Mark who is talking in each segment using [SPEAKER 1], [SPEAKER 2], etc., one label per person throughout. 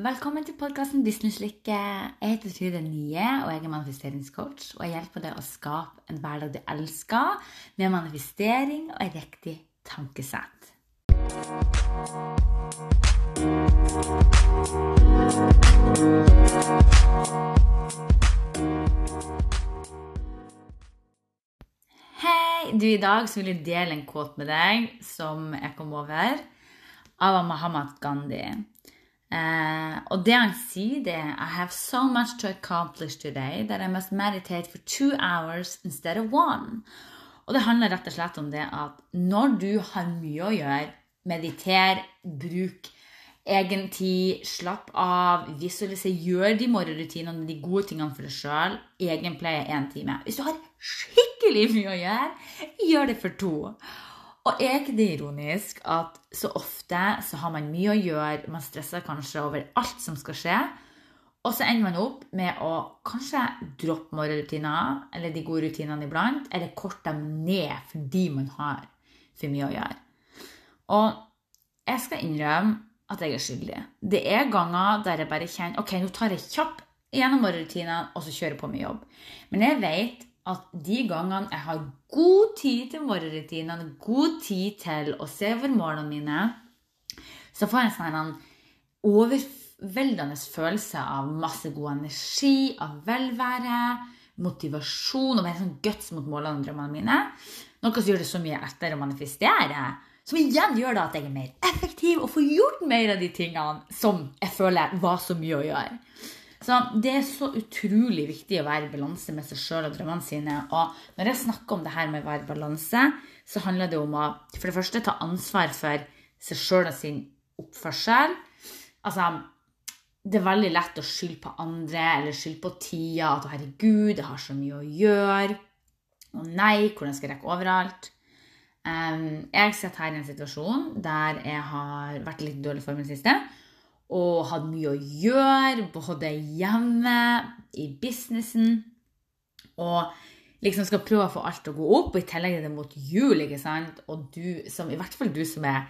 [SPEAKER 1] Velkommen til podkasten Businesslykke. Jeg heter Trude Nye, og jeg er manifesteringscoach. Og jeg hjelper deg å skape en hverdag du elsker, med manifestering og et riktig tankesett. Hei! Du, I dag så vil jeg dele en kåt med deg som jeg kom over av Mahamad Gandhi. Eh, og det han sier, det er I have so much to accomplish today that I must meditate for two hours instead of one. Og det handler rett og slett om det at når du har mye å gjøre, mediter, bruk egen tid, slapp av, visualiser, gjør de morgenrutinene, de gode tingene for deg sjøl. Egenpleie én time. Hvis du har skikkelig mye å gjøre, gjør det for to. Og er ikke det ironisk at så ofte så har man mye å gjøre, man stresser kanskje over alt som skal skje, og så ender man opp med å kanskje droppe morgenrutiner, eller de gode rutinene iblant, eller korte dem ned fordi man har for mye å gjøre. Og jeg skal innrømme at jeg er skyldig. Det er ganger der jeg bare kjenner ok, nå tar jeg kjapp gjennom morgenrutinene, og så kjører jeg på med jobb. Men jeg vet at de gangene jeg har god tid til morgenrutinene, god tid til å se over målene mine, så får jeg en sånn overveldende følelse av masse god energi, av velvære, motivasjon og mer sånn guts mot målene og drømmene mine. Noe som gjør det så mye lettere å manifestere. Som igjen gjør da at jeg er mer effektiv og får gjort mer av de tingene som jeg føler var så mye å gjøre. Så Det er så utrolig viktig å være i balanse med seg sjøl og drømmene sine. Og når jeg snakker om det her med å være i balanse, så handler det om å for det første ta ansvar for seg sjøl og sin oppførsel. Altså, det er veldig lett å skylde på andre eller skylde på tida. At 'herregud, jeg har så mye å gjøre'. Og nei, hvordan skal jeg rekke overalt? Um, jeg sitter her i en situasjon der jeg har vært litt dårlig form i det siste og hadde mye å gjøre, både hjemme, i businessen. Og liksom skal prøve å få alt til å gå opp, og i tillegg er det mot jul. ikke sant? Og du, som, i hvert fall du som er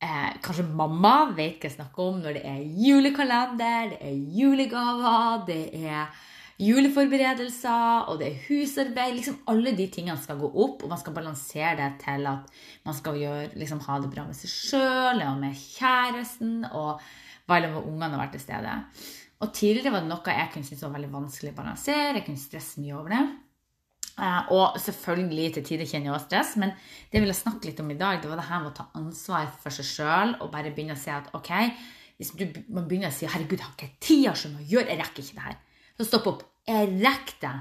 [SPEAKER 1] eh, kanskje mamma, vet hva jeg snakker om når det er julekalender, det er julegaver, det er juleforberedelser, og det er husarbeid. liksom Alle de tingene skal gå opp, og man skal balansere det til at man skal gjøre, liksom, ha det bra med seg sjøl og med kjæresten. og var med ungene og være til stede. Og tidligere var det noe jeg kunne synes var veldig vanskelig å balansere. Jeg kunne stresse mye over det. Uh, og selvfølgelig til tider kjenner jeg også stress, men det jeg ville snakke litt om i dag, det var det her med å ta ansvar for seg sjøl og bare begynne å si at ok, hvis du man begynner å si 'herregud, jeg har ikke tid, jeg så å gjøre, jeg rekker ikke det her', så stopp opp. Jeg rekker det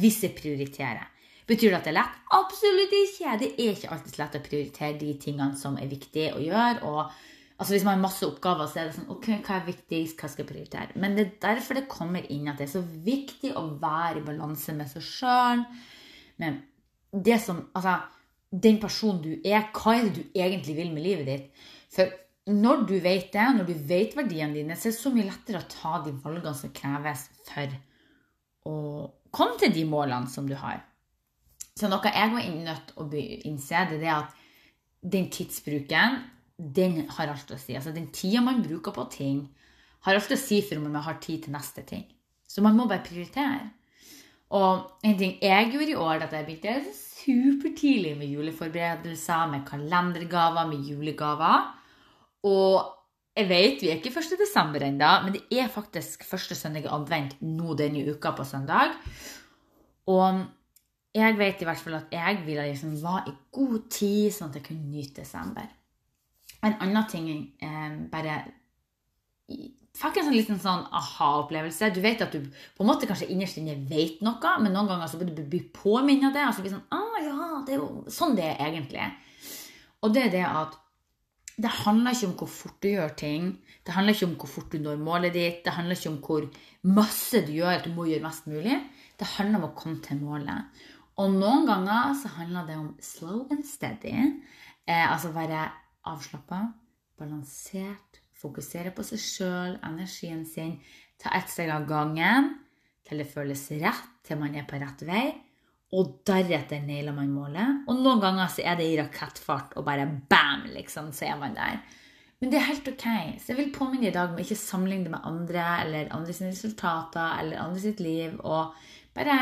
[SPEAKER 1] hvis jeg prioriterer. Betyr det at det er lett? Absolutt ikke. Det er ikke alltid lett å prioritere de tingene som er viktige å gjøre. og Altså Hvis man har masse oppgaver, så er det sånn Ok, hva er viktigst? Hva skal jeg prioritere? Men det er derfor det kommer inn at det er så viktig å være i balanse med seg sjøl. Med det som Altså, den personen du er. Hva er det du egentlig vil med livet ditt? For når du vet det, når du vet verdiene dine, så er det så mye lettere å ta de valgene som kreves for å komme til de målene som du har. Så noe jeg var nødt til å innse, det er at den tidsbruken den har alt å si. Altså Den tida man bruker på ting, har alt å si for om man har tid til neste ting. Så man må bare prioritere. Og en ting jeg gjorde i år, at jeg begynte supertidlig med juleforberedelser, med kalendergaver, med julegaver. Og jeg vet vi er ikke 1. desember ennå, men det er faktisk første søndag i advent nå denne uka på søndag. Og jeg vet i hvert fall at jeg ville liksom være i god tid, sånn at jeg kunne nyte desember. En annen ting eh, bare Fikk en sånn liten sånn aha-opplevelse. Du vet at du på en måte kanskje innerst inne vet noe, men noen ganger så blir du påminnet det. så blir sånn, ah, ja, det er jo sånn det er egentlig. Og det er det at det handler ikke om hvor fort du gjør ting. Det handler ikke om hvor fort du når målet ditt. Det handler ikke om hvor masse du gjør, at du må gjøre mest mulig. Det handler om å komme til målet. Og noen ganger så handler det om slow and steady. Eh, altså være avslappa, balansert, fokusere på seg sjøl, energien sin. Ta ett steg av gangen til det føles rett, til man er på rett vei. Og deretter nailer man målet. Og noen ganger så er det i rakettfart, og bare bam, liksom, så er man der. Men det er helt ok. Så jeg vil påminne i dag om ikke sammenligne det med andre eller andre sine resultater eller andre sitt liv. Og bare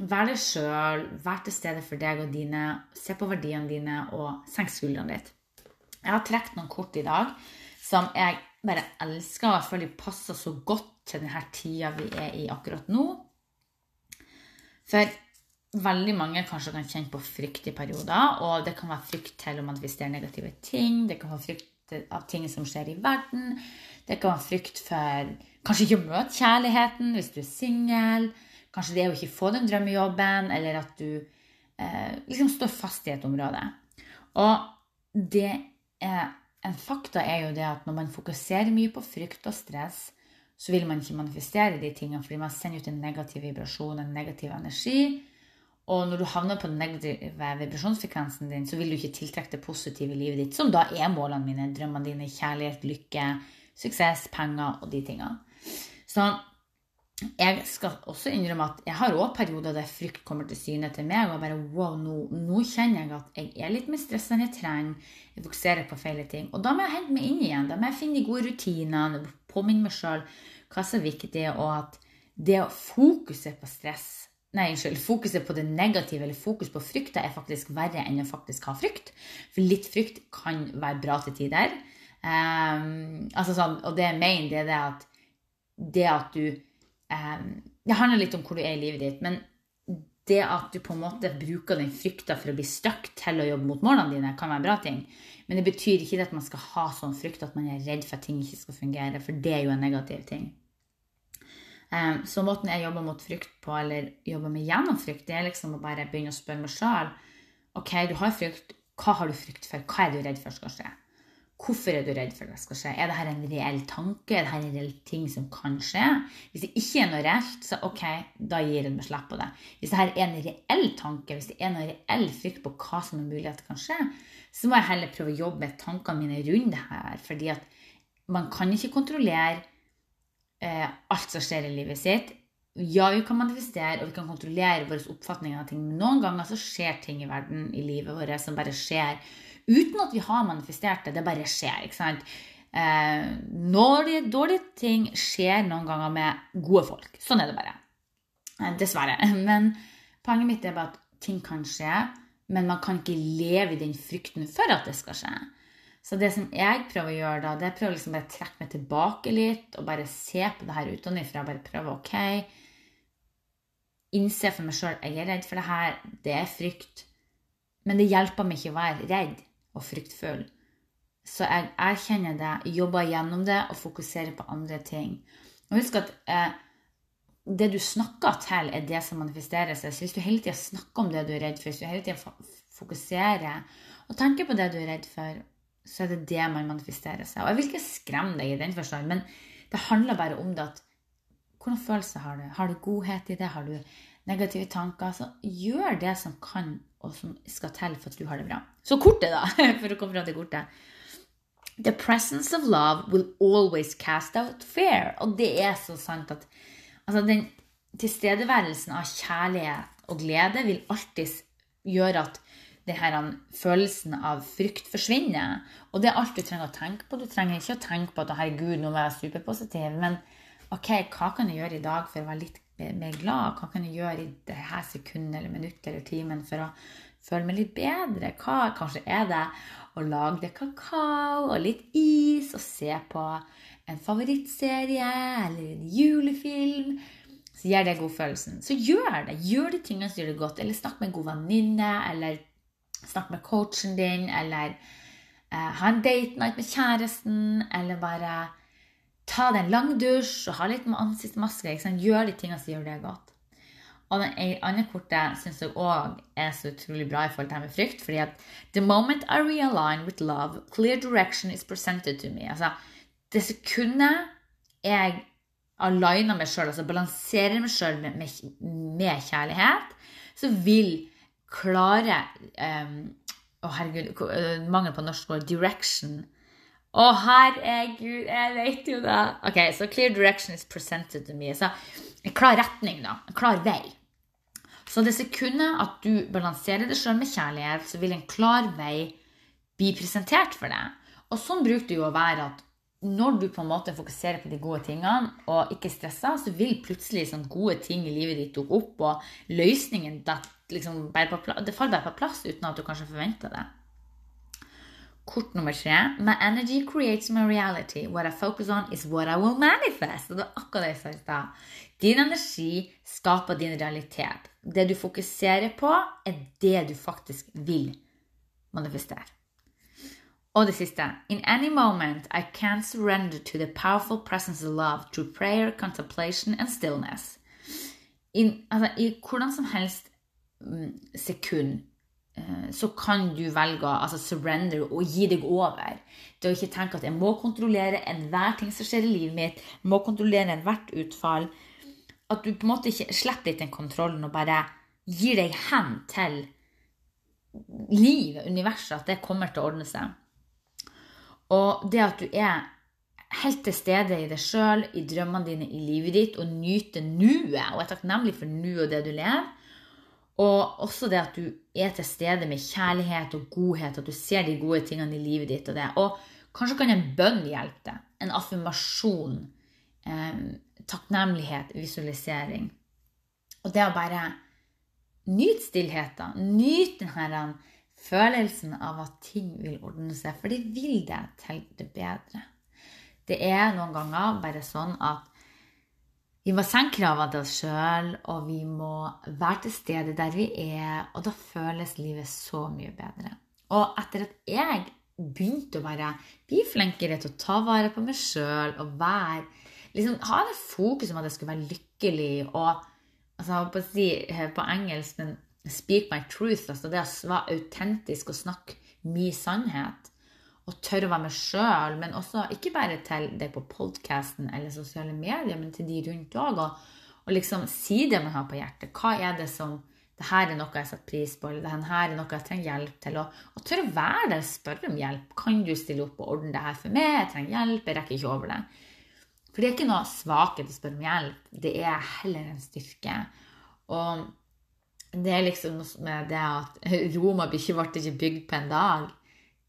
[SPEAKER 1] vær deg sjøl, vær til stede for deg og dine, se på verdiene dine og senk skuldrene litt. Jeg har trukket noen kort i dag som jeg bare elsker, og føler de passer så godt til denne tida vi er i akkurat nå. For veldig mange kanskje kan kjenne på frykt i perioder, og det kan være frykt til å manifestere negative ting. Det kan være frykt av ting som skjer i verden. Det kan være frykt for kanskje ikke å møte kjærligheten hvis du er singel. Kanskje det å ikke få den drømmejobben, eller at du eh, liksom står fast i et område. Og det er, en fakta er jo det at når man fokuserer mye på frykt og stress, så vil man ikke manifestere de tingene fordi man sender ut en negativ vibrasjon, en negativ energi. Og når du havner på den negative vibrasjonsfrekvensen din, så vil du ikke tiltrekke det positive i livet ditt, som da er målene mine, drømmene dine, kjærlighet, lykke, suksess, penger og de tingene. Så jeg skal også innrømme at jeg har også perioder der frykt kommer til syne til meg. Og bare wow, nå, nå, kjenner jeg at jeg er litt mer stressa enn jeg trenger. Jeg fokuserer på feile ting. Og da må jeg hente meg inn igjen. Da må jeg finne de gode rutinene, påminne meg sjøl hva som er viktig, og at det å fokusere på stress Nei, unnskyld. Fokuset på det negative eller fokus på frykta er faktisk verre enn å faktisk ha frykt. For litt frykt kan være bra til tider. Um, altså sånn, og det jeg mener, det er det at det at du Det handler litt om hvor du er i livet ditt, men det at du på en måte bruker den frykta for å bli stuck til å jobbe mot målene dine, kan være bra ting. Men det betyr ikke at man skal ha sånn frykt at man er redd for at ting ikke skal fungere, for det er jo en negativ ting. Um, så måten jeg jobber mot frykt på, eller jobber med gjennom frykt, det er liksom å bare begynne å spørre meg sjøl OK, du har frykt. Hva har du frykt for? Hva er du redd for skal skje? Hvorfor er du redd for at det skal skje? Er dette en reell tanke? Er dette en reell ting som kan skje? Hvis det ikke er noe reelt, så ok, da gir jeg meg slipp på det. Hvis dette er en reell tanke, hvis det er noe reell frykt på hva som er mulig at det kan skje, så må jeg heller prøve å jobbe med tankene mine rundt det her. Fordi at man kan ikke kontrollere eh, alt som skjer i livet sitt. Ja, vi kan manifestere og vi kan kontrollere våre oppfatninger av ting, men noen ganger så skjer ting i verden, i livet vårt, som bare skjer uten at vi har manifestert det. Det bare skjer. ikke sant? Eh, dårlige, dårlige ting skjer noen ganger med gode folk. Sånn er det bare. Eh, dessverre. Men poenget mitt er bare at ting kan skje, men man kan ikke leve i den frykten for at det skal skje. Så det som jeg prøver å gjøre da, det er å liksom bare trekke meg tilbake litt og bare se på det her utenfra. Bare prøve ok, innse for meg sjøl jeg er redd for det her, det er frykt. Men det hjelper meg ikke å være redd og fryktfull. Så jeg erkjenner det, jobber gjennom det og fokuserer på andre ting. Og husk at eh, det du snakker til, er det som manifesterer seg. Så hvis du hele tida snakker om det du er redd for, hvis du hele tida fokuserer og tenker på det du er redd for, så er det det man manifesterer seg. Og jeg vil ikke skremme deg i den forstand, men det handler bare om det at Hvordan følelser har du? Har du godhet i det? Har du negative tanker? Så gjør det som kan, og som skal til for at du har det bra. Så kortet, da, for å komme fra til kortet. The presence of love will always cast out fear. Og det er så sant at altså, den tilstedeværelsen av kjærlighet og glede vil alltid gjøre at denne følelsen av frykt forsvinner. Og det er alt du trenger å tenke på. Du trenger ikke å tenke på at herregud, nå var jeg superpositiv. Men ok, hva kan jeg gjøre i dag for å være litt mer glad? Hva kan jeg gjøre i dette sekundet eller minuttet eller timen for å føle meg litt bedre? Hva kanskje er det å lage det kakao og litt is og se på en favorittserie eller en julefilm? Så gir det godfølelsen. Så gjør det. Gjør de tingene som gjør det godt. Eller snakk med en god venninne. eller Snakk med coachen din, eller eh, ha en date night med kjæresten, eller bare ta deg en lang dusj og ha litt ansiktsmaske. Gjør de tingene som gjør det godt. Og det andre kortet syns jeg òg er så utrolig bra i forhold til det med frykt. fordi at The moment I realign with love, clear direction is presented to me. Altså, det sekundet jeg aligner meg sjøl, altså balanserer meg sjøl med, med, med, kjærlighet, så vil klare um, Å, herregud, eh, mangel på norsk ord. Direction. Å, herregud, jeg vet jo det. Ok, så clear direction is presented to me. Så en klar retning, da. En klar vei. Så det sekundet at du balanserer det sjøl med kjærlighet, så vil en klar vei bli presentert for deg. Og sånn bruker det jo å være at når du på en måte fokuserer på de gode tingene og ikke stresser, så vil plutselig sånn gode ting i livet ditt dukke opp, og løsningen det, liksom, det faller bare på plass uten at du kanskje forventer det. Kort nummer tre. My energy creates my reality. What I focus on is what I will manifest. Og det var akkurat det jeg sa i stad. Din energi skaper din realitet. Det du fokuserer på, er det du faktisk vil manifestere. Og det siste. In any moment I can surrender to the powerful presence of love through prayer, contemplation and stillness. In, altså, I hvordan som helst mm, sekund så kan du velge altså, surrender og gi deg over. Det å ikke tenke at jeg må kontrollere enhver ting som skjer i livet mitt, må kontrollere enhvert utfall. At du på en måte ikke slipper litt den kontrollen og bare gir deg hen til livet, universet, at det kommer til å ordne seg. Og det at du er helt til stede i deg sjøl, i drømmene dine, i livet ditt, og nyter nuet, og er takknemlig for nuet og det du lever. Og også det at du er til stede med kjærlighet og godhet, at du ser de gode tingene i livet ditt. Og det. Og kanskje kan en bønn hjelpe deg. En affirmasjon. Eh, takknemlighet, visualisering. Og det å bare nyte stillheten. Nyte denne følelsen av at ting vil ordne seg, for de vil det til det bedre. Det er noen ganger bare sånn at vi må senke kravene til oss sjøl, og vi må være til stede der vi er, og da føles livet så mye bedre. Og etter at jeg begynte å være bli flinkere til å ta vare på meg sjøl og være liksom, Ha det fokuset om at jeg skulle være lykkelig og altså, på, å si, på engelsk men speak my truth, altså det å være autentisk og snakke min sannhet. Og tørre å være meg sjøl, men også ikke bare til deg på podkasten eller sosiale medier, men til de rundt òg. Og, og, liksom si det man har på hjertet. Hva er det som det her er noe jeg setter pris på, eller det her er noe jeg trenger hjelp til. Og, og tørre å være der, og spørre om hjelp. Kan du stille opp og ordne det her for meg? Jeg trenger hjelp, jeg rekker ikke over det. For det er ikke noe svakhet å spørre om hjelp, det er heller en styrke. Og det er liksom noe med det at Roma ble ikke bygd på en dag.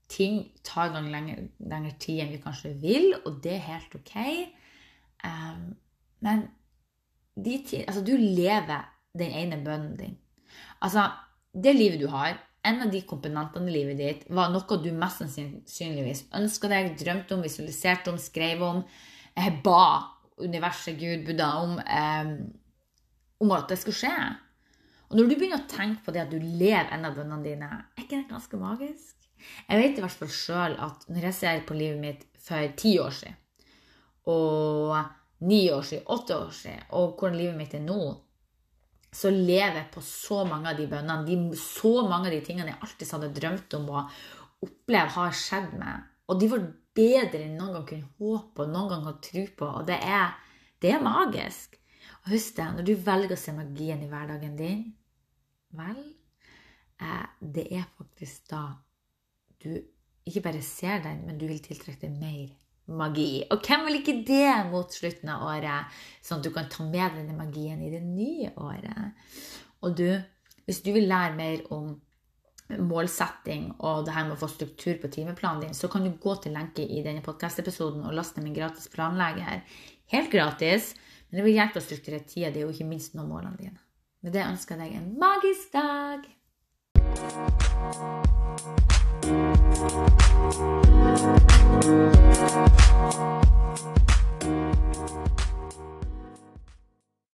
[SPEAKER 1] Ting tar gang lenger, lenger, tid enn vi kanskje vil, og det er helt ok. Um, men de altså, du lever den ene bønnen din. Altså, det livet du har, en av de komponentene i livet ditt, var noe du mest sannsynligvis ønska deg, drømte om, visualiserte om, skrev om, eh, ba universet, Gud, Buddha om, eh, om at det skulle skje. Og når du begynner å tenke på det at du lever en av bønnene dine, er ikke det ganske magisk? Jeg vet i hvert fall sjøl at når jeg ser på livet mitt for ti år siden, og ni år siden, åtte år siden, og hvordan livet mitt er nå, så lever jeg på så mange av de bønnene. De, så mange av de tingene jeg alltid hadde drømt om å oppleve har skjedd meg. Og de var bedre enn noen gang kunne håpe og noen gang kunne tro på. Og det er, det er magisk. Og husk det, når du velger å se magien i hverdagen din, Vel, eh, det er faktisk da du ikke bare ser den, men du vil tiltrekke deg mer magi. Og hvem vil ikke det mot slutten av året, sånn at du kan ta med denne magien i det nye året? Og du, hvis du vil lære mer om målsetting og det her med å få struktur på timeplanen din, så kan du gå til lenke i denne podkast-episoden og laste min gratis planlegger. Helt gratis, men det vil hjelpe å strukturere tida di og ikke minst nå målene dine. Med det ønsker jeg deg en magisk dag. Thank you.